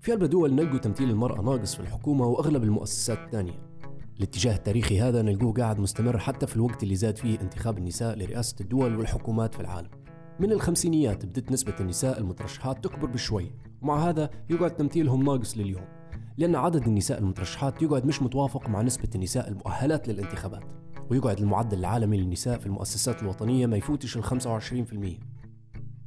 في أربع دول نلقوا تمثيل المرأة ناقص في الحكومة وأغلب المؤسسات الثانية الاتجاه التاريخي هذا نلقوه قاعد مستمر حتى في الوقت اللي زاد فيه انتخاب النساء لرئاسة الدول والحكومات في العالم. من الخمسينيات بدت نسبة النساء المترشحات تكبر بشوي. ومع هذا يقعد تمثيلهم ناقص لليوم لأن عدد النساء المترشحات يقعد مش متوافق مع نسبة النساء المؤهلات للانتخابات. ويقعد المعدل العالمي للنساء في المؤسسات الوطنية ما يفوتش ال 25%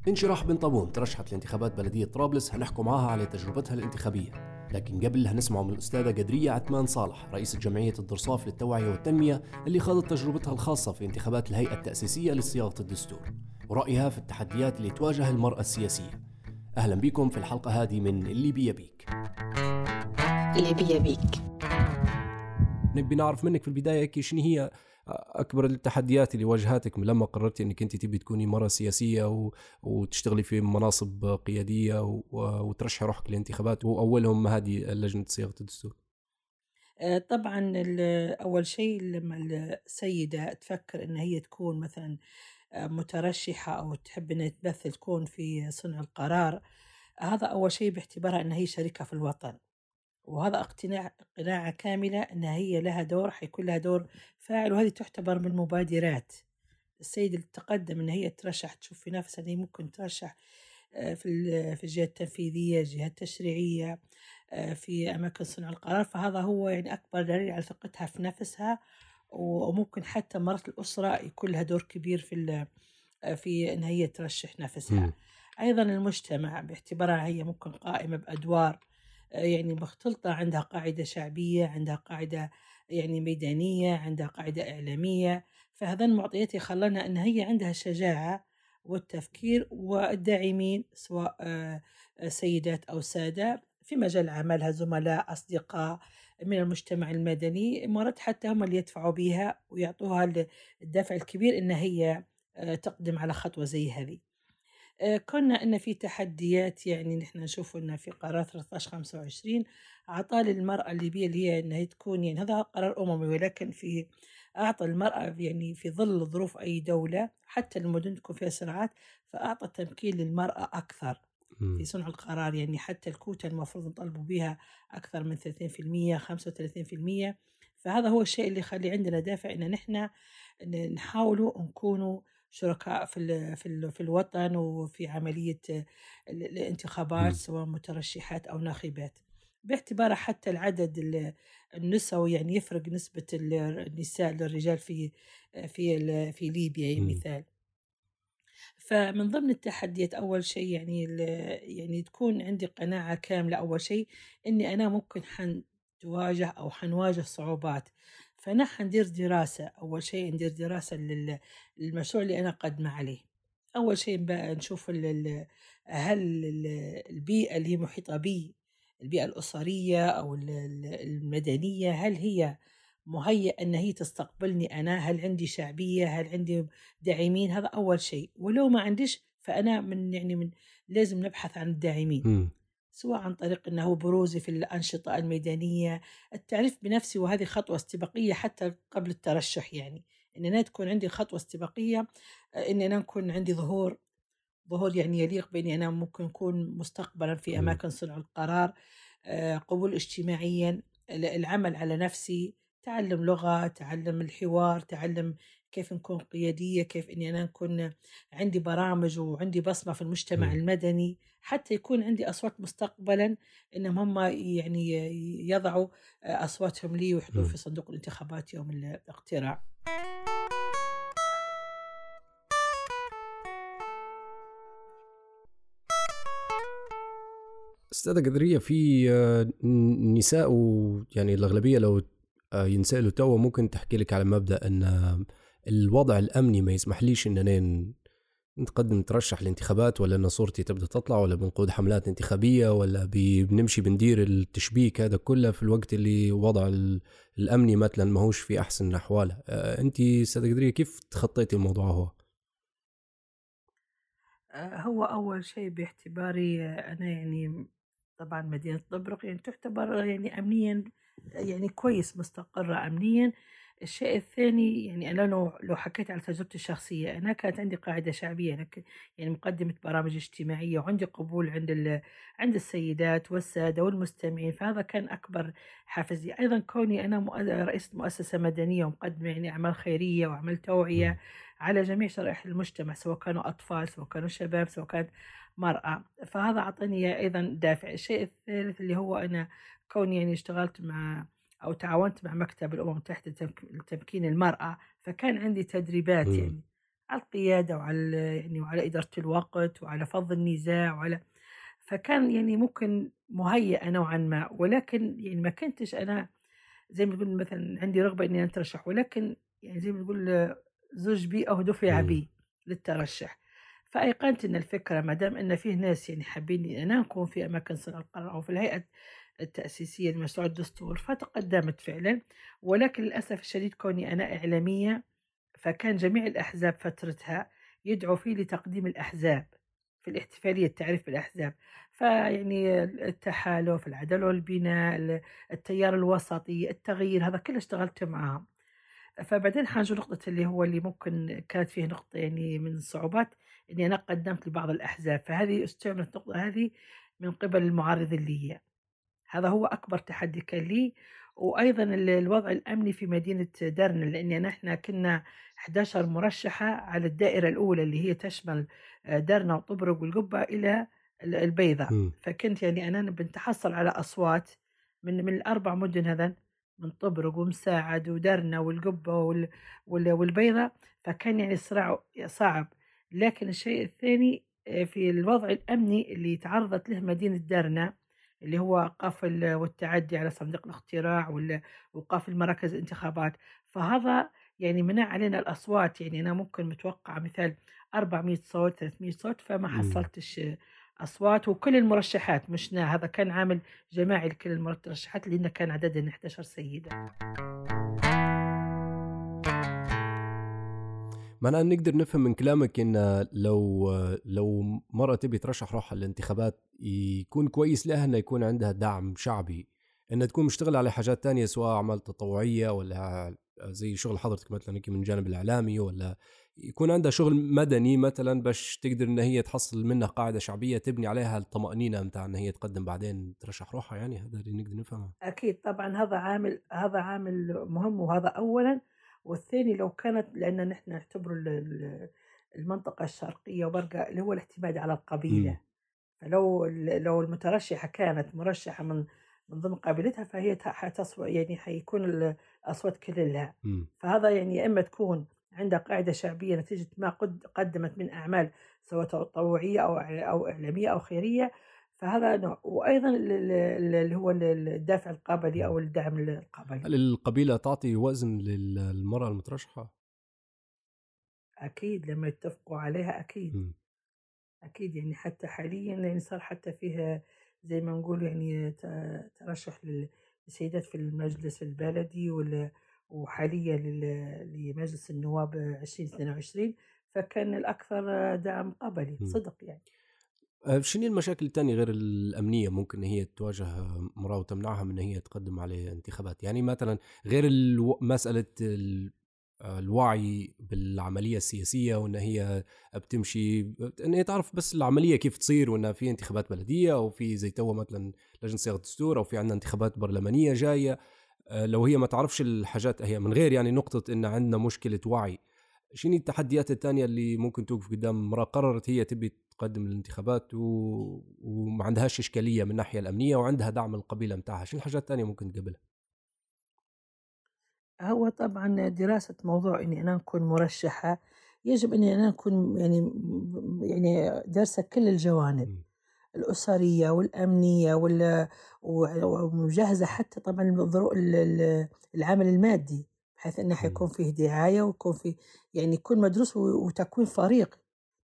انشراح بن طابون ترشحت لانتخابات بلدية طرابلس هنحكوا معاها على تجربتها الانتخابية. لكن قبل هنسمع من الأستاذة قدرية عثمان صالح رئيسة جمعية الدرصاف للتوعية والتنمية اللي خاضت تجربتها الخاصة في انتخابات الهيئة التأسيسية لصياغة الدستور. ورأيها في التحديات اللي تواجه المرأة السياسية. أهلا بكم في الحلقة هذه من اللي بيبيك. اللي بيبيك. نبي نعرف منك في البداية شنو هي أكبر التحديات اللي واجهتك لما قررتي إنك أنت تبي تكوني مرة سياسية و... وتشتغلي في مناصب قيادية و... وترشحي روحك للانتخابات واولهم هذه لجنة صياغة الدستور؟ آه، طبعا أول شيء لما السيدة تفكر إن هي تكون مثلا آه، مترشحة أو تحب إنها تمثل تكون في صنع القرار هذا أول شيء باعتبارها إن هي شريكة في الوطن. وهذا اقتناع قناعة كاملة أن هي لها دور حيكون لها دور فاعل وهذه تعتبر من المبادرات. السيد اللي تقدم أن هي ترشح تشوف في نفسها أن هي ممكن ترشح آه، في في الجهة التنفيذية الجهة التشريعية آه، في أماكن صنع القرار. فهذا هو يعني أكبر دليل على ثقتها في نفسها. وممكن حتى مرات الأسرة يكون لها دور كبير في آه، في أن هي ترشح نفسها. أيضا المجتمع باعتبارها هي ممكن قائمة بأدوار يعني مختلطة عندها قاعدة شعبية عندها قاعدة يعني ميدانية عندها قاعدة إعلامية. فهذا المعطيات يخلنا أن هي عندها شجاعة والتفكير والداعمين سواء آه، سيدات أو سادة في مجال عملها زملاء أصدقاء من المجتمع المدني. مرات حتى هم اللي يدفعوا بها ويعطوها الدافع الكبير إن هي آه، تقدم على خطوة زي هذه. آه، كنا إن في تحديات يعني نحن نشوف إن في قرار 13 25 أعطى للمرأة الليبية اللي هي إنها تكون يعني هذا قرار أممي ولكن في أعطى المرأة يعني في ظل ظروف أي دولة حتى المدن تكون فيها صراعات فأعطى تمكين للمرأة أكثر في صنع القرار يعني حتى الكوتا المفروض نطالبوا بها أكثر من 30% 35% فهذا هو الشيء اللي يخلي عندنا دافع إن نحن نحاولوا نكونوا شركاء في في في الوطن وفي عملية الانتخابات سواء مترشحات أو ناخبات. باعتبار حتى العدد النسوي يعني يفرق نسبة النساء للرجال في في في ليبيا يعني مثال. فمن ضمن التحديات أول شيء يعني يعني تكون عندي قناعة كاملة أول شيء إني أنا ممكن حنواجه أو حنواجه صعوبات. فنحن ندير دراسة. أول شيء ندير دراسة للمشروع اللي أنا قدمه عليه. أول شيء بقى نشوف هل البيئة اللي محيطة بي البيئة الأسرية أو المدنية هل هي مهيئة أن هي تستقبلني أنا؟ هل عندي شعبية؟ هل عندي داعمين؟ هذا أول شيء. ولو ما عنديش فأنا من يعني من لازم نبحث عن الداعمين. سواء عن طريق أنه بروزي في الأنشطة الميدانية. التعريف بنفسي وهذه خطوة استباقية حتى قبل الترشح يعني. أن أنا تكون عندي خطوة استباقية أن أنا نكون عندي ظهور ظهور يعني يليق بأني أنا ممكن أكون مستقبلا في أماكن صنع القرار آه، قبول اجتماعيا العمل على نفسي تعلم لغة تعلم الحوار تعلم كيف نكون قيادية كيف أني أنا نكون عندي برامج وعندي بصمة في المجتمع م. المدني حتى يكون عندي أصوات مستقبلا أنهم هم يعني يضعوا أصواتهم لي ويحطوا في صندوق الانتخابات يوم الاقتراع أستاذة قدرية في آه، نساء ويعني الأغلبية لو آه، ينسألوا توا ممكن تحكي لك على مبدأ أن الوضع الأمني ما يسمحليش إن نتقدم نترشح لانتخابات ولا إن صورتي تبدأ تطلع ولا بنقود حملات انتخابية ولا بنمشي بندير التشبيك هذا كله في الوقت اللي وضع الأمني مثلا ماهوش في أحسن الأحوال. آه، انت أستاذة كيف تخطيتي الموضوع هو؟ آه، هو أول شيء باعتباري أنا يعني طبعا مدينة طبرق يعني تعتبر يعني امنيا يعني كويس مستقرة امنيا. الشيء الثاني يعني أنا لو لو حكيت على تجربتي الشخصية أنا كانت عندي قاعدة شعبية أنا يعني مقدمة برامج اجتماعية وعندي قبول عند عند السيدات والسادة والمستمعين فهذا كان أكبر حافز لي أيضا كوني أنا رئيسة مؤسسة مدنية ومقدمة يعني أعمال خيرية وأعمال توعية على جميع شرائح المجتمع سواء كانوا أطفال سواء كانوا شباب سواء كانت مرأة. فهذا أعطاني أيضا دافع. الشيء الثالث اللي هو أنا كوني يعني اشتغلت مع أو تعاونت مع مكتب الأمم المتحدة لتمكين المرأة فكان عندي تدريبات م. يعني على القيادة وعلى يعني وعلى إدارة الوقت وعلى فض النزاع وعلى فكان يعني ممكن مهيئة نوعا ما. ولكن يعني ما كنتش أنا زي ما تقول مثلا عندي رغبة إني أترشح ولكن يعني زي ما تقول زوج بي أو دفع بي للترشح. فأيقنت أن الفكرة ما دام أن فيه ناس يعني حابين أنا أكون في أماكن صنع القرار أو في الهيئة التأسيسية لمشروع الدستور فتقدمت فعلا. ولكن للأسف الشديد كوني أنا إعلامية فكان جميع الأحزاب فترتها يدعو فيه لتقديم الأحزاب في الاحتفالية التعريف بالأحزاب. فيعني التحالف العدل والبناء التيار الوسطي التغيير هذا كله اشتغلت معهم فبعدين حاجة نقطة اللي هو اللي ممكن كانت فيه نقطة يعني من الصعوبات إني أنا قدمت لبعض الأحزاب. فهذه استعملت النقطة هذه من قبل المعارض اللي هي. هذا هو أكبر تحدي كان لي وأيضا الوضع الأمني في مدينة درنا لأن نحن كنا 11 مرشحة على الدائرة الأولى اللي هي تشمل آه، درنا وطبرق والقبة إلى البيضاء. فكنت يعني أنا بنتحصل على أصوات من من الأربع مدن هذا من طبرق ومساعد ودرنا والقبة والبيضاء فكان يعني الصراع صعب. لكن الشيء الثاني آه، في الوضع الأمني اللي تعرضت له مدينة درنا اللي هو قفل والتعدي على صندوق الاقتراع وقفل المراكز الانتخابات. فهذا يعني منع علينا الأصوات يعني أنا ممكن متوقع مثال 400 صوت 300 صوت فما حصلتش أصوات. وكل المرشحات مشنا هذا كان عامل جماعي لكل المرشحات لأن كان عددنا 11 سيدة. معناها نقدر نفهم من كلامك إن لو لو مرة تبي ترشح روحها للانتخابات يكون كويس لها إنه يكون عندها دعم شعبي إنها تكون مشتغلة على حاجات تانية سواء أعمال تطوعية ولا زي شغل حضرتك مثلا من الجانب الإعلامي ولا يكون عندها شغل مدني مثلا باش تقدر إن هي تحصل منه قاعدة شعبية تبني عليها الطمأنينة متاع إن هي تقدم بعدين ترشح روحها يعني هذا اللي نقدر نفهمه. أكيد طبعا هذا عامل هذا عامل مهم وهذا اولا والثاني لو كانت لأن نحن نعتبر المنطقة الشرقية وبرقة اللي هو الاعتماد على القبيلة م. فلو لو المترشحة كانت مرشحة من من ضمن قبيلتها فهي حتصو يعني حيكون الأصوات كلها م. فهذا يعني يا إما تكون عندها قاعدة شعبية نتيجة ما قد قدمت من أعمال سواء تطوعية أو أو إعلامية أو خيرية فهذا نوع. وأيضا اللي هو الدافع القبلي أو الدعم القبلي هل القبيلة تعطي وزن للمرأة المترشحة؟ أكيد لما يتفقوا عليها أكيد. م. أكيد يعني حتى حاليا يعني صار حتى فيها زي ما نقول يعني ترشح للسيدات في المجلس البلدي وحاليا لمجلس النواب 2022 فكان الأكثر دعم قبلي صدق يعني. شنو المشاكل الثانية غير الأمنية ممكن هي تواجه امرأة وتمنعها من هي تقدم على انتخابات؟ يعني مثلا غير مسألة آه، الوعي بالعملية السياسية وإن هي بتمشي إن هي تعرف بس العملية كيف تصير وإن في انتخابات بلدية أو في زي توا مثلا لجنة صياغة الدستور أو في عندنا انتخابات برلمانية جاية. آه، لو هي ما تعرفش الحاجات هي من غير يعني نقطة إن عندنا مشكلة وعي شنو التحديات الثانية اللي ممكن توقف قدام امرأة قررت هي تبي تقدم الانتخابات و... وما عندهاش إشكالية من الناحية الأمنية وعندها دعم القبيلة متاعها؟ شنو الحاجات الثانية ممكن تقبلها هو طبعا دراسة موضوع إني أنا أكون مرشحة يجب إني أنا أكون يعني يعني دارسة كل الجوانب م. الأسرية والأمنية وال ومجهزة حتى طبعا العمل المادي. بحيث إنه حيكون فيه دعاية ويكون فيه يعني يكون مدروس وتكوين فريق.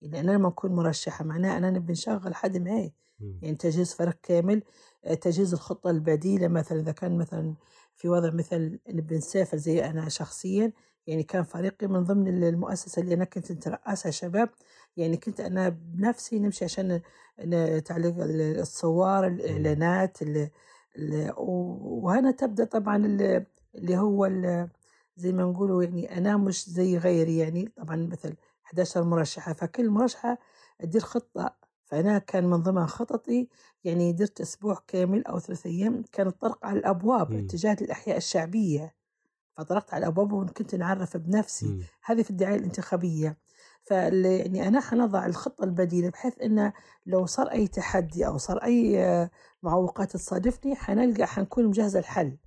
يعني أنا لما أكون مرشحة معناها أنا نبي نشغل حد معي. يعني تجهيز فريق كامل آه، تجهيز الخطة البديلة مثلا إذا كان مثلا في وضع مثل نبي نسافر زي أنا شخصيا يعني كان فريقي من ضمن المؤسسة اللي أنا كنت نترأسها شباب. يعني كنت أنا بنفسي نمشي عشان تعليق الصور الإعلانات وهنا تبدأ طبعا اللي هو زي ما نقولوا يعني أنا مش زي غيري يعني طبعا مثل 11 مرشحة فكل مرشحة تدير خطة فأنا كان من ضمن خططي يعني درت أسبوع كامل أو ثلاث أيام كانت طرق على الأبواب. اتجاه الأحياء الشعبية فطرقت على الأبواب وكنت نعرف بنفسي. هذه في الدعاية الانتخابية فال يعني أنا حنضع الخطة البديلة بحيث أنه لو صار أي تحدي أو صار أي معوقات تصادفني حنلقى حنكون مجهزة الحل.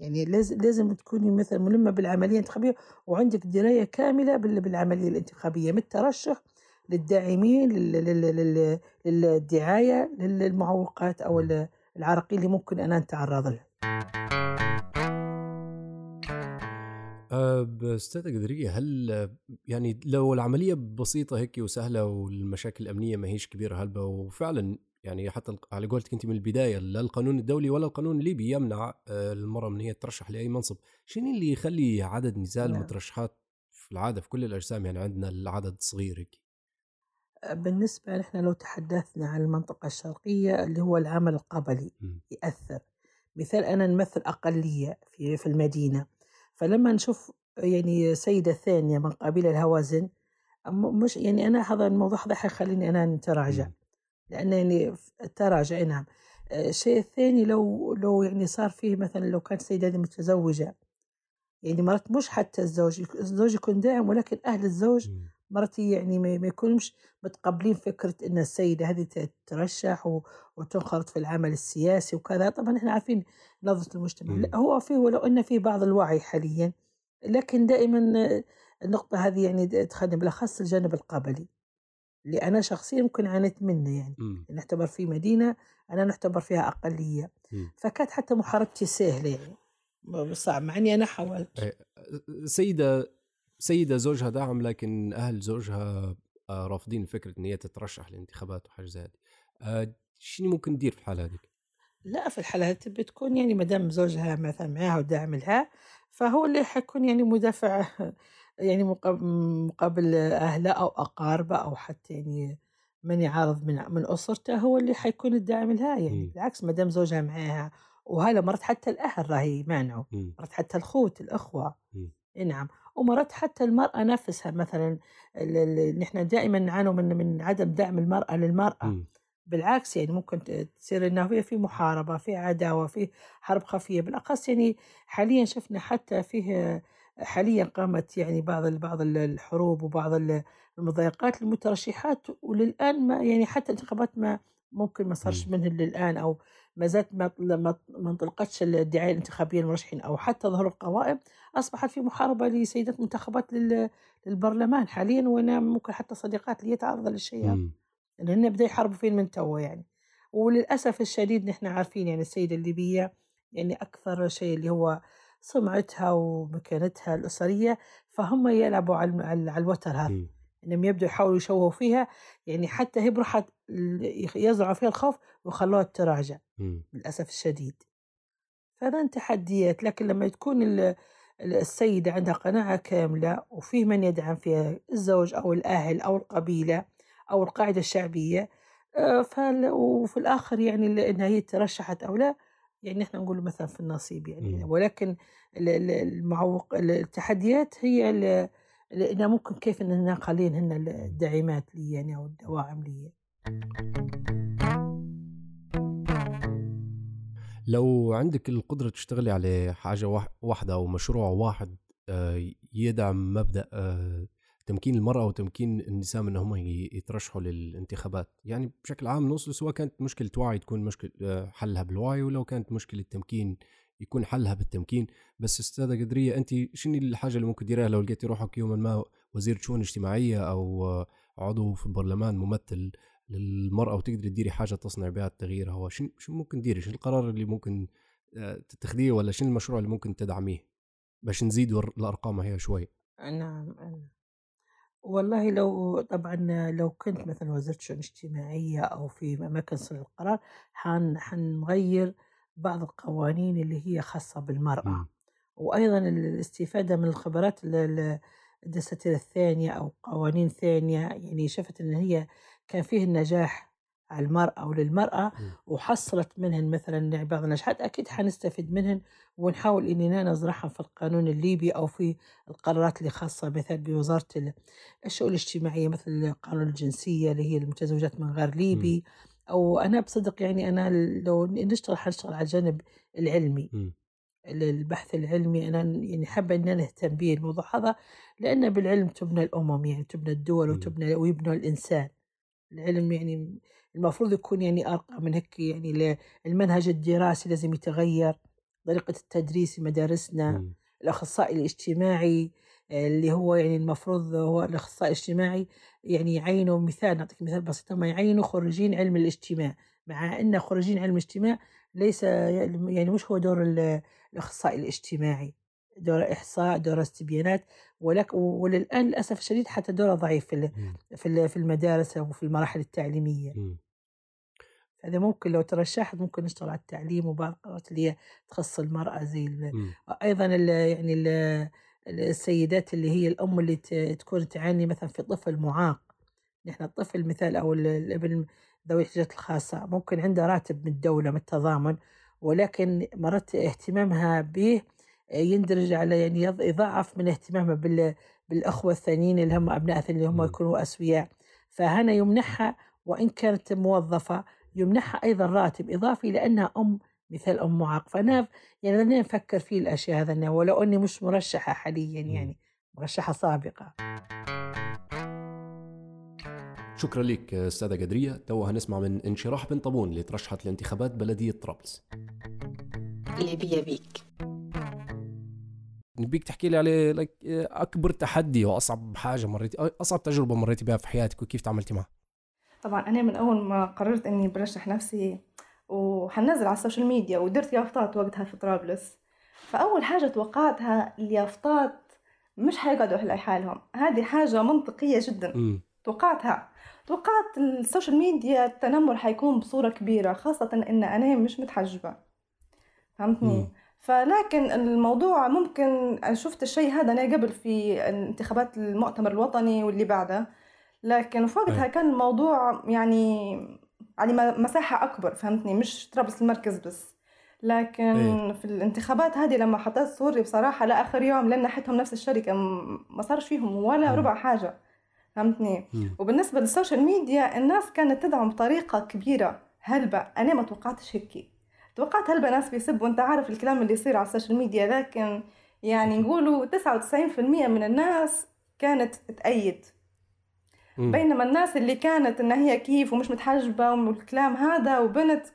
يعني لازم لازم تكوني مثلا ملمة بالعملية الانتخابية وعندك دراية كاملة بال- بالعملية الانتخابية من الترشح للداعمين لل- لل- لل- للدعاية للمعوقات ال- العراقيل اللي ممكن أنا نتعرض لها. أه بأستاذة قدرية هل يعني لو العملية بسيطة هيك وسهلة والمشاكل الأمنية ما هيش كبيرة هلبة وفعلا يعني حتى على قولتك أنت من البداية لا القانون الدولي ولا القانون الليبي يمنع آه، المرأة من هي ترشح لأي منصب شنو اللي يخلي عدد نزال نعم. المترشحات في العادة في كل الأجسام يعني عندنا العدد صغير هيك بالنسبة نحن لو تحدثنا عن المنطقة الشرقية اللي هو العمل القبلي مم. يأثر مثال أنا نمثل أقلية في في المدينة فلما نشوف يعني سيدة ثانية من قبيلة الهوازن م- مش يعني أنا هذا الموضوع هذا حيخليني أنا نتراجع مم. لأن يعني التراجع نعم آه، الشيء الثاني لو لو يعني صار فيه مثلا لو كانت السيدة هذه متزوجة يعني مرات مش حتى الزوج الزوج يكون داعم ولكن أهل الزوج. مرات يعني ما يكونوش متقبلين فكرة أن السيدة هذه ت- ترشح و- وتنخرط في العمل السياسي وكذا طبعا إحنا عارفين نظرة المجتمع. لا هو فيه ولو أن فيه بعض الوعي حاليا لكن دائما آه، النقطة هذه يعني تخدم بالأخص الجانب القبلي اللي أنا شخصيا ممكن عانيت منه يعني مم. نعتبر في مدينة أنا نعتبر فيها أقلية مم. فكانت حتى محاربتي سهلة يعني م- صعب مع أني أنا حاولت إيه، سيدة سيدة زوجها داعم لكن أهل زوجها آه، رافضين فكرة إن هي تترشح للانتخابات وحاجة زي هذه آه، شنو ممكن ندير في الحالة هذيك؟ لا في الحالات بتكون يعني مدام زوجها مثلا معاها وداعم لها فهو اللي حيكون يعني مدافع يعني مقاب- مقابل أهله أو أقاربه أو حتى يعني من يعارض من من أسرته هو اللي حيكون الداعم لها يعني مم. بالعكس مدام زوجها معاها وهلا مرات حتى الأهل راهي مانعوا مم. مرات حتى الخوت الأخوة مم. إي نعم ومرات حتى المرأة نفسها مثلا نحن دائما نعانوا من من عدم دعم المرأة للمرأة مم. بالعكس يعني ممكن تصير إنه في- في محاربة في عداوة في حرب خفية بالأخص يعني حاليا شفنا حتى فيه حاليا قامت يعني بعض بعض ال- الحروب وبعض ال- المضايقات للمترشحات وللآن ما يعني حتى انتخابات ما ممكن ما صارش. منه للآن أو ما زالت ما ما انطلقتش الدعاية الانتخابية للمرشحين أو حتى ظهور القوائم أصبحت في محاربة لسيدات منتخبات لل- للبرلمان حاليا وأنا ممكن حتى صديقات لي تعرض للشيء هذا مم. لأن بدأ يحاربوا فين من توا يعني وللأسف الشديد نحن عارفين يعني السيدة الليبية يعني أكثر شيء اللي هو سمعتها ومكانتها الأسرية فهم يلعبوا على على الوتر هذا. إنهم يبدوا يحاولوا يشوهوا فيها يعني حتى هي بروحها ال- يزرعوا فيها الخوف ويخلوها تراجع مم. للأسف الشديد فهذا تحديات لكن لما تكون ال- ال- السيدة عندها قناعة كاملة وفيه من يدعم فيها الزوج أو الأهل أو القبيلة أو القاعدة الشعبية آه، وفي الآخر يعني إنها هي ترشحت أو لا يعني إحنا نقول مثلا في النصيب يعني. مم. ولكن ال- ال- المعوق ال- التحديات هي إنها ممكن كيف إننا قليل هن الداعمات لي يعني أو الدواعم لي. لو عندك القدرة تشتغلي على حاجة واح- واحدة أو مشروع واحد آه، يدعم مبدأ آه، تمكين المرأة وتمكين النساء من هم يترشحوا للانتخابات. يعني بشكل عام نوصل سواء كانت مشكلة وعي تكون مشكلة آه، حلها بالوعي ولو كانت مشكلة تمكين يكون حلها بالتمكين. بس أستاذة قدرية أنت شنو الحاجة اللي ممكن تديرها لو لقيتي روحك يوما ما وزير شؤون اجتماعية أو آه، عضو في البرلمان ممثل للمرأة وتقدري تديري حاجة تصنع بها التغيير هو شنو ممكن تديري؟ شنو القرار اللي ممكن آه، تتخذيه ولا شنو المشروع اللي ممكن تدعميه؟ باش نزيد ور- الأرقام هي شوي. نعم أنا والله لو طبعا لو كنت مثلا وزيرة شؤون اجتماعية أو في أماكن صنع القرار حن حنغير بعض القوانين اللي هي خاصة بالمرأة مم. وأيضا الاستفادة من الخبرات ال- ال- الدساتير الثانية أو قوانين ثانية يعني شفت أن هي كان فيه النجاح على المرأة وللمرأة وحصلت منهن مثلا بعض النجاحات أكيد حنستفيد منهن ونحاول إننا نزرعها في القانون الليبي أو في القرارات اللي خاصة مثلا بوزارة الشؤون الاجتماعية مثل قانون الجنسية اللي هي المتزوجات من غير ليبي. أو أنا بصدق يعني أنا لو نشتغل حنشتغل على الجانب العلمي. م. البحث العلمي أنا يعني حابة إن أنا نهتم به الموضوع هذا لأن بالعلم تبنى الأمم يعني تبنى الدول وتبنى ويبنى الإنسان. العلم يعني المفروض يكون يعني أرقى من هيك يعني المنهج الدراسي لازم يتغير طريقة التدريس في مدارسنا م. الأخصائي الاجتماعي اللي هو يعني المفروض هو الأخصائي الاجتماعي يعني يعينوا مثال نعطيك مثال بسيط هم يعينوا خريجين علم الاجتماع مع أن خريجين علم الاجتماع ليس يعني مش هو دور الأخصائي الاجتماعي دور إحصاء دور استبيانات ولك وللآن للأسف الشديد حتى دوره ضعيف في في في المدارس وفي المراحل التعليمية. م. هذا ممكن لو ترشحت ممكن نشتغل على التعليم وبعض القرارات اللي هي تخص المرأة زي ال يعني ال السيدات اللي هي الأم اللي تكون تعاني مثلا في طفل معاق. نحن الطفل مثال أو الابن ذوي الاحتياجات الخاصة. ممكن عنده راتب من الدولة من التضامن ولكن مرات اهتمامها به يندرج على يعني يضاعف من اهتمامها بال بالأخوة الثانيين اللي هم أبناء اللي هم يكونوا أسوياء. فهنا يمنحها وإن كانت موظفة يمنحها أيضا راتب إضافي لأنها أم مثل أم معاق. فأنا يعني أنا نفكر في الأشياء هذا ولو أني مش مرشحة حاليا يعني مرشحة سابقة. شكرا لك أستاذة قدرية. تو هنسمع من انشراح بن طابون اللي ترشحت لانتخابات بلدية طرابلس. اللي بيا بيك نبيك تحكي لي عليه لك أكبر تحدي وأصعب حاجة مريتي أصعب تجربة مريتي بها في حياتك وكيف تعاملتي معها طبعا أنا من أول ما قررت إني برشح نفسي وحنزل على السوشيال ميديا ودرت يافطات وقتها في طرابلس فأول حاجة توقعتها اليافطات مش حيقعدوا على حالهم هذه حاجة منطقية جدا م. توقعتها توقعت السوشيال ميديا التنمر حيكون بصورة كبيرة خاصة إن أنا مش متحجبة فهمتني؟ م. فلكن الموضوع ممكن أنا شفت الشيء هذا أنا قبل في انتخابات المؤتمر الوطني واللي بعده لكن في وقتها. كان الموضوع يعني يعني مساحة أكبر فهمتني مش طرابلس المركز بس لكن أي. في الانتخابات هذه لما حطيت صوري بصراحة لآخر يوم لأن ناحيتهم نفس الشركة ما صارش فيهم ولا. ربع حاجة فهمتني. وبالنسبة للسوشيال ميديا الناس كانت تدعم بطريقة كبيرة هلبة أنا ما توقعتش هيك توقعت هلبة ناس بيسبوا أنت عارف الكلام اللي يصير على السوشيال ميديا لكن يعني نقولوا 99% من الناس كانت تأيد. م. بينما الناس اللي كانت إن هي كيف ومش متحجبة والكلام هذا وبنت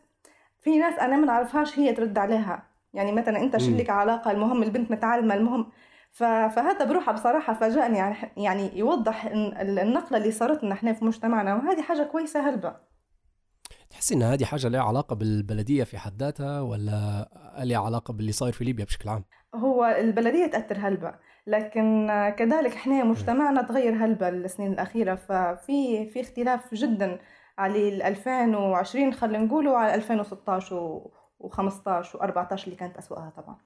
في ناس أنا ما نعرفهاش هي ترد عليها. يعني مثلا أنت شو مم. لك علاقة؟ المهم البنت متعلمة المهم. فهذا بروحه بصراحة فاجأني يعني يعني يوضح النقلة اللي صارت لنا إحنا في مجتمعنا وهذه حاجة كويسة هلبة تحسي إن هذه حاجة لها علاقة بالبلدية في حد ذاتها ولا لها علاقة باللي صاير في ليبيا بشكل عام؟ هو البلدية تأثر هلبة لكن كذلك إحنا مجتمعنا تغير هلبة السنين الأخيرة ففي في اختلاف جدا على ال 2020 خلينا نقولوا على 2016 و15 و14 اللي كانت أسوأها طبعا.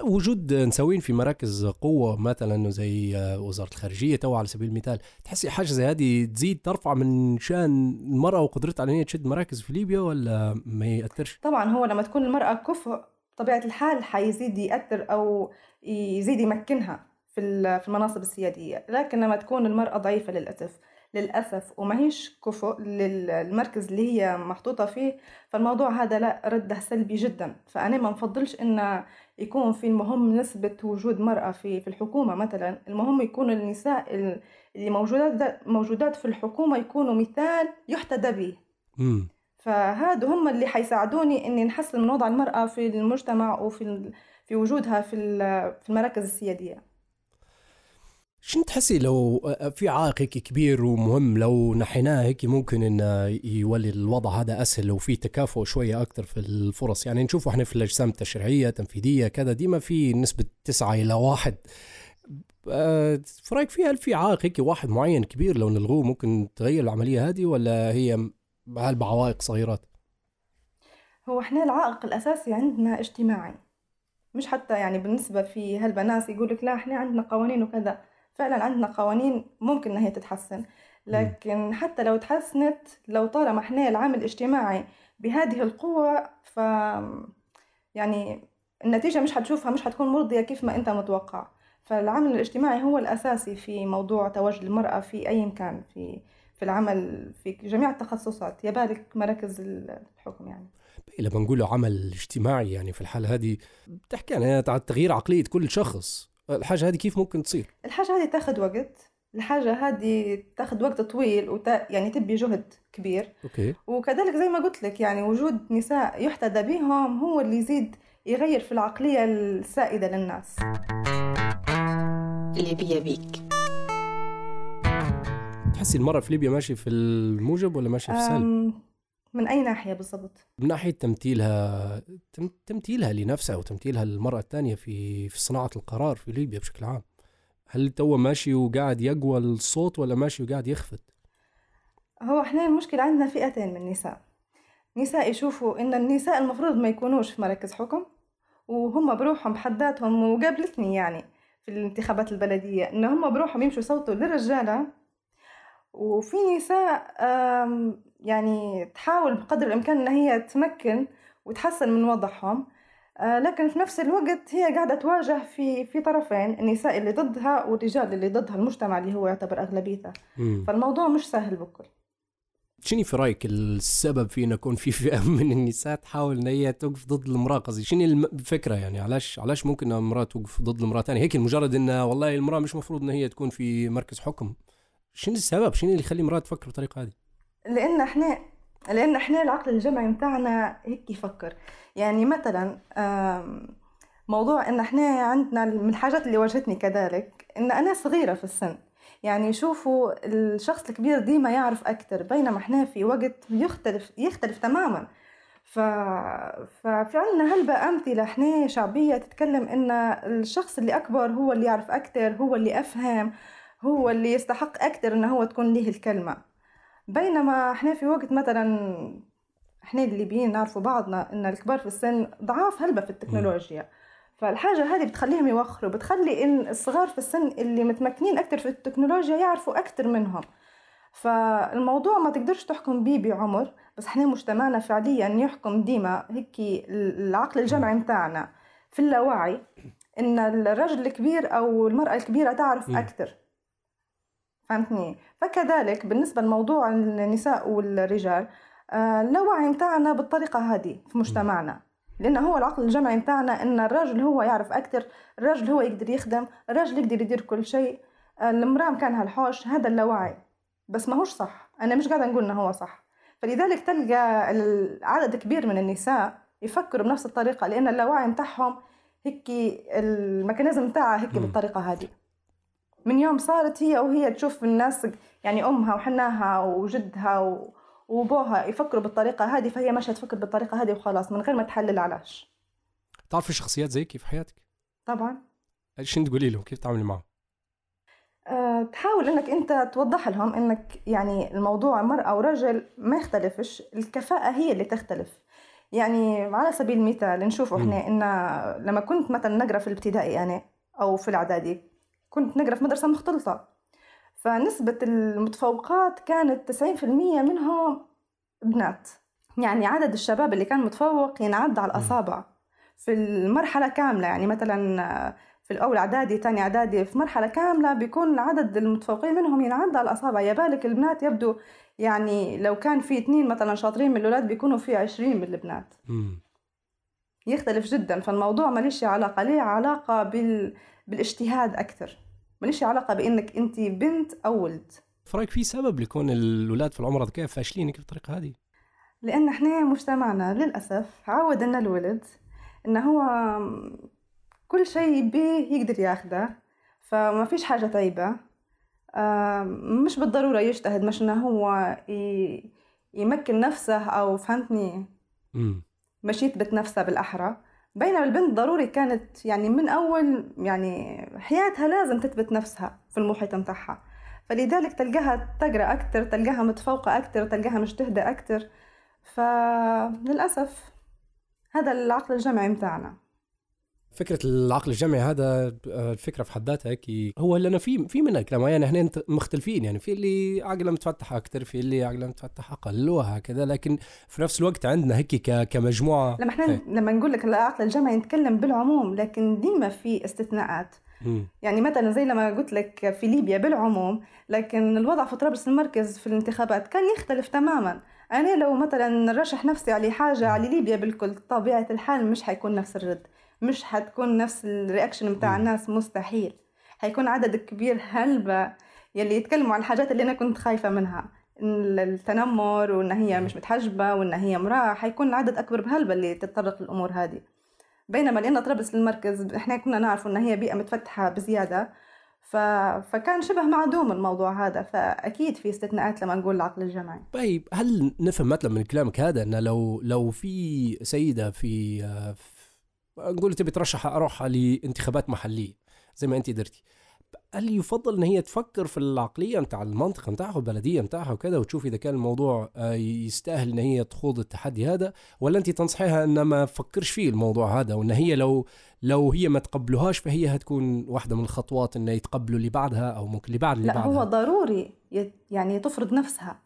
وجود نسوين في مراكز قوة مثلا زي وزارة الخارجية تو على سبيل المثال تحسي حاجة زي هذه تزيد ترفع من شأن المرأة وقدرتها على إن تشد مراكز في ليبيا ولا ما يأثرش؟ طبعا هو لما تكون المرأة كفء طبيعة الحال حيزيد يأثر أو يزيد يمكنها في في المناصب السيادية لكن لما تكون المرأة ضعيفة للأسف للأسف وما هيش كفء للمركز اللي هي محطوطة فيه فالموضوع هذا لا رده سلبي جدا فأنا ما نفضلش إن يكون في المهم نسبة وجود مرأة في في الحكومة مثلا. المهم يكون النساء ال- اللي موجودات موجودات في الحكومة يكونوا مثال يحتذى به. فهادو هم اللي حيساعدوني إني نحسن من وضع المرأة في المجتمع وفي في وجودها في في المراكز السيادية. شنو تحسي لو في عائق هيك كبير ومهم لو نحيناه هيك ممكن انه يولي الوضع هذا أسهل وفي تكافؤ شوية أكثر في الفرص؟ يعني نشوفوا إحنا في الأجسام التشريعية تنفيذية كذا ديما في نسبة تسعة إلى واحد. آه، في رأيك في هل في عائق هيك واحد معين كبير لو نلغوه ممكن تغير العملية هذه ولا هي هل بعوائق صغيرات؟ هو إحنا العائق الأساسي عندنا اجتماعي. مش حتى يعني بالنسبة في هالبناس يقولك لا إحنا عندنا قوانين وكذا. فعلا عندنا قوانين ممكن ان هي تتحسن. لكن حتى لو تحسنت لو طالما إحنا العامل الاجتماعي بهذه القوة ف يعني النتيجة مش حتشوفها مش حتكون مرضية كيف ما أنت متوقع. فالعامل الاجتماعي هو الأساسي في موضوع تواجد المرأة في أي مكان في في العمل في جميع التخصصات. يبالك مراكز الحكم يعني. لما نقول عمل اجتماعي يعني في الحالة هذه بتحكي عن تغيير عقلية كل شخص. الحاجة هذه كيف ممكن تصير؟ الحاجة هذه تاخذ وقت. الحاجة هذه تاخذ وقت طويل وت... يعني تبي جهد كبير. أوكي. وكذلك زي ما قلت لك يعني وجود نساء يحتذى بهم هو اللي يزيد يغير في العقلية السائدة للناس. ليبيا بيك. تحسي المرأة في ليبيا ماشية في الموجب ولا ماشية في السلب؟ من أي ناحية بالضبط؟ من ناحية تمثيلها تمثيلها لنفسها وتمثيلها للمرأة الثانية في في صناعة القرار في ليبيا بشكل عام هل تو ماشي وقاعد يقوى الصوت ولا ماشي وقاعد يخفت؟ هو إحنا المشكلة عندنا فئتين من النساء نساء يشوفوا إن النساء المفروض ما يكونوش في مراكز حكم وهم بروحهم بحد ذاتهم وقابلتني يعني في الانتخابات البلدية إن هم بروحهم يمشوا يصوتوا للرجالة وفي نساء يعني تحاول بقدر الإمكان إن هي تمكن وتحسن من وضعهم. آه، لكن في نفس الوقت هي قاعدة تواجه في في طرفين النساء اللي ضدها والرجال اللي ضدها المجتمع اللي هو يعتبر أغلبيته. فالموضوع مش سهل بكل. شنو في رأيك السبب في انه يكون في فئة من النساء تحاول إن هي توقف ضد المرأة؟ قصدي شنو الفكرة يعني؟ علاش علاش ممكن المرأة توقف ضد المرأة ثانية هيك مجرد انه والله المرأة مش مفروض إن هي تكون في مركز حكم. شنو السبب؟ شنو اللي يخلي المرأة تفكر بالطريقة هذه؟ لأن إحنا لأن إحنا العقل الجمعي متاعنا هيك يفكر. يعني مثلا موضوع إن إحنا عندنا من الحاجات اللي واجهتني كذلك إن أنا صغيرة في السن. يعني يشوفوا الشخص الكبير ديما يعرف أكتر بينما إحنا في وقت يختلف يختلف تماما. ف... ففي عندنا هلبة أمثلة إحنا شعبية تتكلم إن الشخص اللي أكبر هو اللي يعرف أكتر هو اللي أفهم هو اللي يستحق أكتر إنه هو تكون ليه الكلمة. بينما إحنا في وقت مثلا إحنا الليبيين نعرفوا بعضنا إن الكبار في السن ضعاف هلبة في التكنولوجيا. فالحاجة هذه بتخليهم يوخروا بتخلي إن الصغار في السن اللي متمكنين أكتر في التكنولوجيا يعرفوا أكتر منهم. فالموضوع ما تقدرش تحكم بيه بعمر بس إحنا مجتمعنا فعليا يحكم ديما هيك العقل الجمعي متاعنا في اللاوعي إن الرجل الكبير أو المرأة الكبيرة تعرف أكثر فهمتني؟ فكذلك بالنسبة لموضوع النساء والرجال آه، اللاوعي متاعنا بالطريقة هذه في مجتمعنا. لأن هو العقل الجمعي متاعنا إن الراجل هو يعرف أكثر الراجل هو يقدر يخدم الراجل يقدر يدير كل شيء. المرأة مكانها الحوش هذا اللاوعي. بس ما هوش صح. أنا مش قاعدة نقول إنه هو صح. فلذلك تلقى عدد كبير من النساء يفكروا بنفس الطريقة لأن اللاوعي متاعهم هيك الميكانيزم متاعها هيك بالطريقة هذه. من يوم صارت هي وهي تشوف الناس يعني أمها وحناها وجدها و... وبوها يفكروا بالطريقة هذه فهي ماشية تفكر بالطريقة هذه وخلاص من غير ما تحلل علاش. تعرفي شخصيات زيك في حياتك؟ طبعا. شنو تقولي لهم؟ كيف تتعاملي معهم؟ أه تحاول إنك أنت توضح لهم إنك يعني الموضوع مرأة ورجل ما يختلفش الكفاءة هي اللي تختلف. يعني على سبيل المثال نشوف إحنا إن لما كنت مثلا نقرأ في الابتدائي أنا أو في الإعدادي كنت نقرا في مدرسة مختلطة. فنسبة المتفوقات كانت 90% منهم بنات. يعني عدد الشباب اللي كان متفوق ينعد على الأصابع. في المرحلة كاملة يعني مثلا في الأول إعدادي تاني إعدادي في مرحلة كاملة بيكون عدد المتفوقين منهم ينعد على الأصابع. يا بالك البنات يبدو يعني لو كان في اثنين مثلا شاطرين من الأولاد بيكونوا في عشرين من البنات. يختلف جدا. فالموضوع ماليش علاقة ليه علاقة بال... بالاجتهاد أكثر. ماليش علاقة بإنك أنت بنت أو ولد. فرايك في سبب لكون الأولاد في العمر كيف فاشلين بالطريقة هذه؟ لأن إحنا مجتمعنا للأسف عود أن الولد إنه هو كل شيء بيه يقدر ياخده فما فيش حاجة طيبة. مش بالضرورة يجتهد مش إنه هو يمكن نفسه أو فهمتني؟ مش يثبت نفسه بالأحرى. بينما البنت ضروري كانت يعني من أول يعني حياتها لازم تثبت نفسها في المحيط متاعها. فلذلك تلقاها تقرأ أكتر تلقاها متفوقة أكتر تلقاها مجتهدة أكتر. فللأسف هذا العقل الجمعي متاعنا. فكرة العقل الجمعي هذا آه، الفكرة في حد ذاتها هيك هو لنا في في منها كلام يعني إحنا مختلفين. يعني في اللي عقله متفتح أكثر في اللي عقله متفتح أقل وهكذا. لكن في نفس الوقت عندنا هيك كمجموعة. لما إحنا هي. لما نقول لك العقل الجمعي نتكلم بالعموم لكن ديما في استثناءات. يعني مثلا زي لما قلت لك في ليبيا بالعموم لكن الوضع في طرابلس المركز في الانتخابات كان يختلف تماما. أنا لو مثلا رشح نفسي على حاجة على ليبيا بالكل طبيعة الحال مش حيكون نفس الرد. مش حتكون نفس الرياكشن بتاع الناس مستحيل. حيكون عدد كبير هلبة يلي يتكلموا عن الحاجات اللي أنا كنت خايفة منها. التنمر وإن هي مش متحجبة وإن هي امرأة حيكون العدد أكبر بهلبة اللي تتطرق للأمور هذه. بينما لأن طرابلس للمركز إحنا كنا نعرف إن هي بيئة متفتحة بزيادة ف... فكان شبه معدوم الموضوع هذا فأكيد في استثناءات لما نقول العقل الجمعي طيب هل نفهم مثلا من كلامك هذا ان لو لو في سيدة في نقول تبي ترشح أروح لانتخابات محلية زي ما أنت درتي هل يفضل إن هي تفكر في العقلية نتاع المنطقة نتاعها والبلدية نتاعها وكذا وتشوف إذا كان الموضوع آه، يستاهل إن هي تخوض التحدي هذا ولا أنت تنصحيها إن ما تفكرش فيه الموضوع هذا وإن هي لو لو هي ما تقبلوهاش فهي هتكون واحدة من الخطوات انه يتقبلوا اللي بعدها أو ممكن اللي بعد اللي لا بعدها؟ هو ضروري يعني تفرض نفسها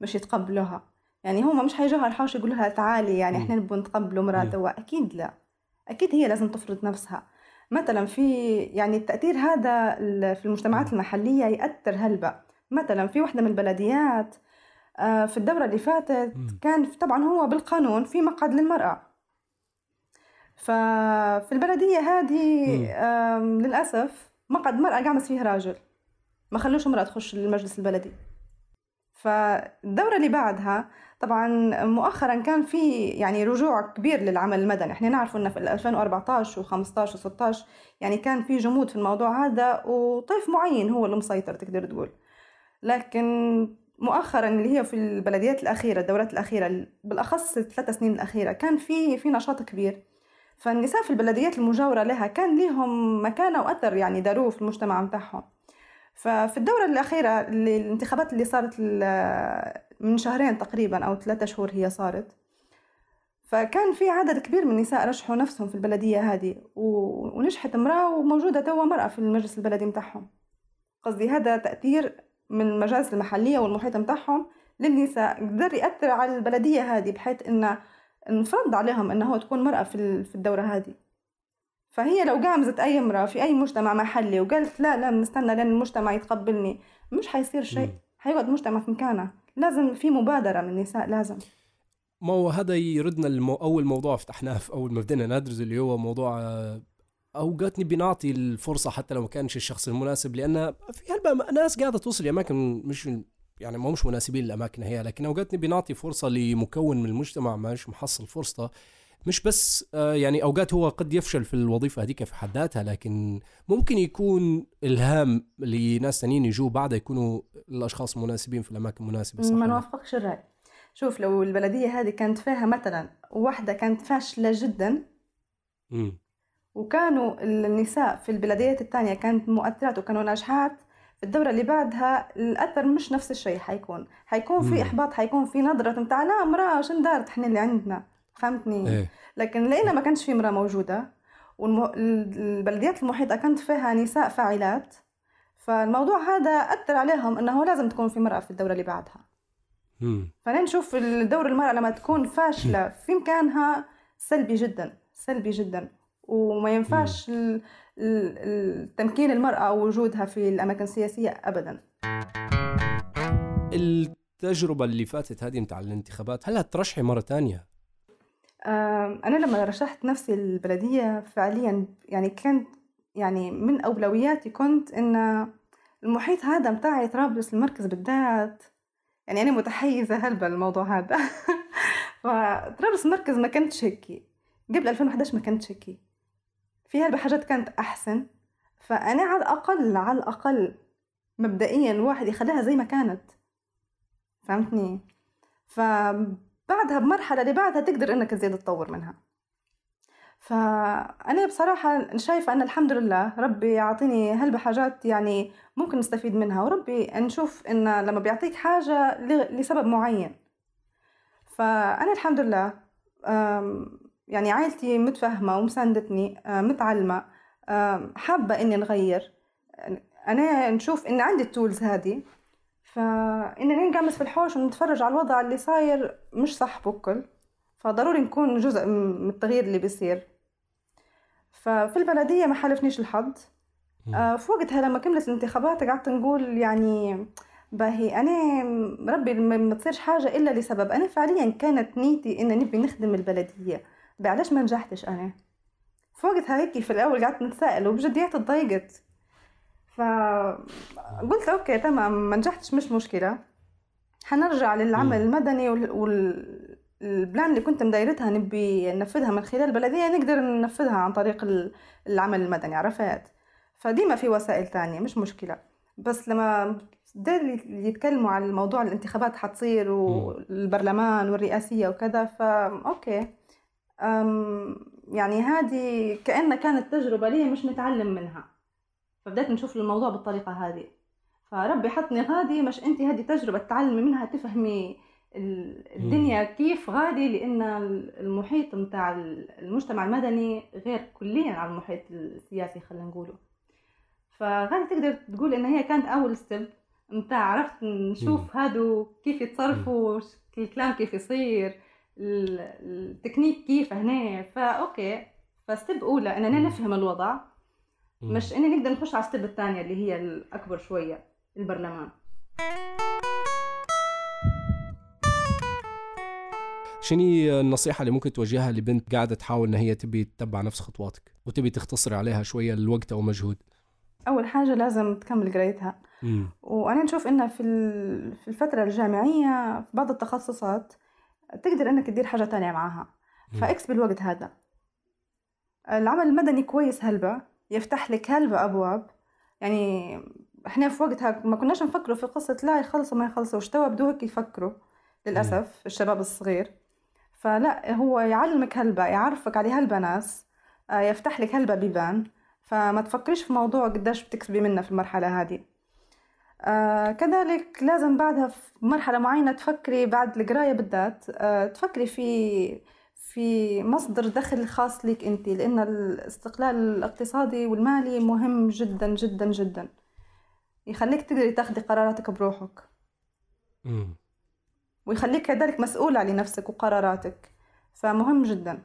مش يتقبلوها. يعني هم مش حيجوها الحوش يقولوا لها تعالي يعني إحنا نبغى نتقبلوا مرات أكيد لا. أكيد هي لازم تفرض نفسها. مثلا في يعني التأثير هذا في المجتمعات المحلية يأثر هلبة مثلا في واحدة من البلديات آه، في الدورة اللي فاتت كان طبعا هو بالقانون في مقعد للمرأة. ففي البلدية هذه للأسف مقعد مرأة قامس فيه راجل. ما خلوش امرأة تخش المجلس البلدي. فالدورة اللي بعدها طبعا مؤخرا كان في يعني رجوع كبير للعمل المدني. إحنا نعرف إنه في 2014 و15 و16 يعني كان في جمود في الموضوع هذا وطيف معين هو اللي مسيطر تقدر تقول. لكن مؤخرا اللي هي في البلديات الأخيرة الدورات الأخيرة بالأخص الثلاث سنين الأخيرة كان في في نشاط كبير. فالنساء في البلديات المجاورة لها كان لهم مكانه واثر يعني داروه في المجتمع متاعهم ففي الدورة الأخيرة اللي الانتخابات اللي صارت من شهرين تقريبا أو ثلاثة شهور هي صارت فكان في عدد كبير من النساء رشحوا نفسهم في البلدية هذه ونجحت امرأة وموجودة توا مرأة في المجلس البلدي متاعهم. قصدي هذا تأثير من المجالس المحلية والمحيط متاعهم للنساء. قدر يأثر على البلدية هذه بحيث إنه نفرض عليهم إنه تكون مرأة في الدورة هذه. فهي لو قامزت أي امرأة في أي مجتمع محلي وقالت لا لا نستنى لين المجتمع يتقبلني مش حيصير شيء. حيقعد المجتمع في مكانه لازم في مبادرة من النساء لازم. ما هو هذا يردنا المو... أول موضوع فتحناه في أول ما بدينا ندرس اللي هو موضوع اوقات نبي نعطي الفرصة حتى لو ما كانش الشخص المناسب لأن في هلبا ناس قاعدة توصل لأماكن مش يعني ما مش مناسبين للاماكن هي لكن اوقات نبي نعطي فرصة لمكون من المجتمع مش محصل فرصته. مش بس آه، يعني أوقات هو قد يفشل في الوظيفة هذيك في حد ذاتها لكن ممكن يكون إلهام لناس ثانيين يجوا بعدها يكونوا الأشخاص المناسبين في الأماكن المناسبة صح؟ ما نوافقش الرأي. شوف لو البلدية هذه كانت فيها مثلا واحدة كانت فاشلة جدا م. وكانوا النساء في البلديات الثانية كانت مؤثرات وكانوا ناجحات في الدورة اللي بعدها الأثر مش نفس الشيء حيكون. حيكون في إحباط حيكون في نظرة نتاع لا امرأة شن دارت إحنا اللي عندنا؟ فهمتني؟ إيه؟ لكن لقينا ما كانش في امرأة موجودة والبلديات المحيطة كانت فيها نساء فاعلات فالموضوع هذا أثر عليهم أنه لازم تكون في مرأة في الدورة اللي بعدها. فأنا نشوف الدورة المرأة لما تكون فاشلة في مكانها سلبي جدا سلبي جدا. وما ينفعش تمكين المرأة أو وجودها في الأماكن السياسية أبدا. التجربة اللي فاتت هذه متاع الانتخابات هل هترشحي مرة تانية؟ أنا لما رشحت نفسي البلدية فعليا يعني كانت يعني من أولوياتي كنت إن المحيط هذا متاعي طرابلس المركز بالذات. يعني أنا متحيزة هلبة الموضوع هذا. فطرابلس المركز ما كانتش هيك قبل 2011 ما كانتش هيك في هلبة حاجات كانت أحسن. فأنا على الأقل على الأقل مبدئيا الواحد يخليها زي ما كانت. فهمتني؟ ف بعدها بمرحلة اللي بعدها تقدر إنك تزيد تطور منها. فأنا بصراحة شايفة أن الحمد لله ربي يعطيني هلبة حاجات يعني ممكن نستفيد منها وربي نشوف إن لما بيعطيك حاجة لسبب معين. فأنا الحمد لله يعني عائلتي متفهمة ومساندتني آه، متعلمة آه، حابة إني نغير. أنا نشوف إن عندي التولز هذه فإننا نقمص في الحوش ونتفرج على الوضع اللي صاير مش صح بكل فضروري نكون جزء من التغيير اللي بيصير. ففي البلدية ما حالفنيش الحظ. آه، في وقتها لما كملت الانتخابات قعدت نقول يعني باهي أنا ربي ما تصيرش حاجة إلا لسبب. أنا فعليا كانت نيتي إن نبي نخدم البلدية. بعلاش ما نجحتش أنا؟ في وقتها هيك في الأول قعدت نتساءل وبجديات تضايقت فقلت okay تمام ما نجحتش مش مشكلة. حنرجع للعمل المدني وال plan اللي كنت مدايرتها نبي ننفذها من خلال البلدية نقدر ننفذها عن طريق العمل المدني عرفت فديما في وسائل تانية مش مشكلة. بس لما اللي يتكلموا عن الموضوع الانتخابات حتصير والبرلمان والرئاسية وكذا فا okay. أم يعني هذه كأنها كانت تجربة لي مش نتعلم منها. فبدأت نشوف الموضوع بالطريقة هذه. فربي حطني غادي مش انت هذه تجربة تتعلمي منها تفهمي الدنيا كيف غادي لأن المحيط متاع المجتمع المدني غير كليا عن المحيط السياسي خلينا نقوله. فغادي تقدر تقول إن هي كانت أول ستيب متاع عرفت نشوف هادو كيف يتصرفوا الكلام كيف يصير التكنيك كيف هنا. ف okay ف step أولى إننا نفهم الوضع. مش إني نقدر نخش على ال step الثانية اللي هي الأكبر شوية البرلمان. شنو النصيحة اللي ممكن توجهها لبنت قاعدة تحاول إن هي تبي تتبع نفس خطواتك وتبي تختصر عليها شوية الوقت أو مجهود؟ أول حاجة لازم تكمل قرايتها. وأنا نشوف إنها في في الفترة الجامعية في بعض التخصصات تقدر إنك تدير حاجة تانية معاها. فاكس بالوقت هذا. العمل المدني كويس هلبة يفتح لك هلبة أبواب. يعني إحنا في وقتها ما كناش نفكروا في قصة لا يخلصوا ما يخلصوا وش توا بدو هيك يفكروا؟ للأسف الشباب الصغير. فلا هو يعلمك هلبة يعرفك على هلبة ناس آه، يفتح لك هلبة بيبان. فما تفكريش في موضوع قداش بتكسبي منه في المرحلة هذه. آه كذلك لازم بعدها في مرحلة معينة تفكري بعد القراية بالذات. آه تفكري في في مصدر دخل خاص لك انت لأن الاستقلال الاقتصادي والمالي مهم جدا جدا جدا. يخليك تقدري تاخدي قراراتك بروحك. ويخليك كذلك مسؤول على نفسك وقراراتك. فمهم جدا.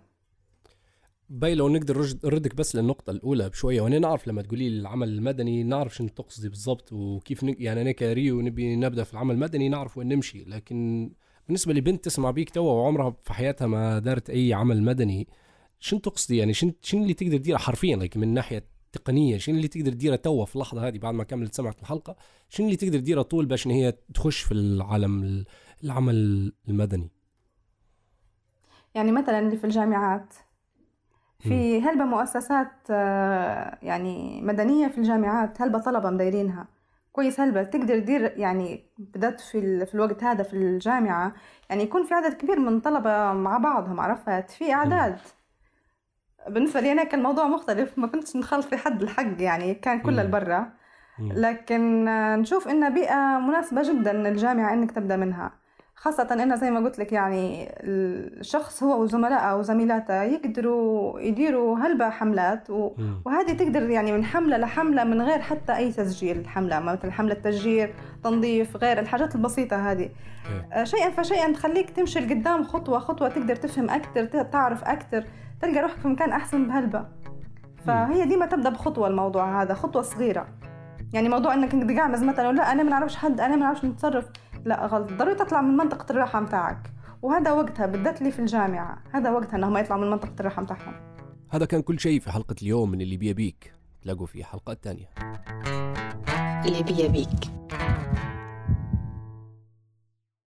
باهي لو نقدر نردك بس للنقطة الأولى بشوية وأنا نعرف لما تقولي لي العمل المدني نعرف شنو تقصدي بالضبط وكيف ن... يعني أنا نقريو نبي نبدأ في العمل المدني نعرف وين نمشي. لكن بالنسبة لبنت تسمع بيك توا وعمرها في حياتها ما دارت أي عمل مدني شنو تقصدي يعني؟ شنو شنو اللي تقدر تديره حرفيا لك من ناحية تقنية؟ شنو اللي تقدر تديره توا في اللحظة هذه بعد ما كملت سمعت الحلقة؟ شنو اللي تقدر تديره طول باش إن هي تخش في العالم العمل المدني؟ يعني مثلا اللي في الجامعات في هلبة مؤسسات آه، يعني مدنية في الجامعات هلبة طلبة مدايرينها كويس. هلبة تقدر تدير يعني بدأت في, في الوقت هذا في الجامعة؟ يعني يكون في عدد كبير من طلبة مع بعضهم عرفت؟ في أعداد. بالنسبة لي أنا كان الموضوع مختلف. ما كنتش نخلط في حد الحق يعني كان كل البرة لكن نشوف إنها بيئة مناسبة جدا الجامعة إنك تبدأ منها. خاصة أنا زي ما قلت لك يعني الشخص هو وزملائه وزميلاته يقدروا يديروا هلبة حملات و... وهذه تقدر يعني من حملة لحملة من غير حتى أي تسجيل حملة مثل حملة تشجير تنظيف غير الحاجات البسيطة هذه. آه، شيئا فشيئا تخليك تمشي لقدام خطوة خطوة تقدر تفهم أكثر تعرف أكثر تلقى روحك في مكان أحسن بهلبة. فهي ديما تبدأ بخطوة الموضوع هذا خطوة صغيرة. يعني موضوع إنك تقعمز مثلا لا أنا ما نعرفش حد أنا ما نعرفش نتصرف. لا غلط. ضروري تطلع من منطقة الراحة متاعك. وهذا وقتها بالذات اللي في الجامعة. هذا وقتها إنهم يطلعوا من منطقة الراحة متاعهم. هذا كان كل شيء في حلقة اليوم من اللي بيا بيك تلاقوا في حلقات تانية. اللي بيا بيك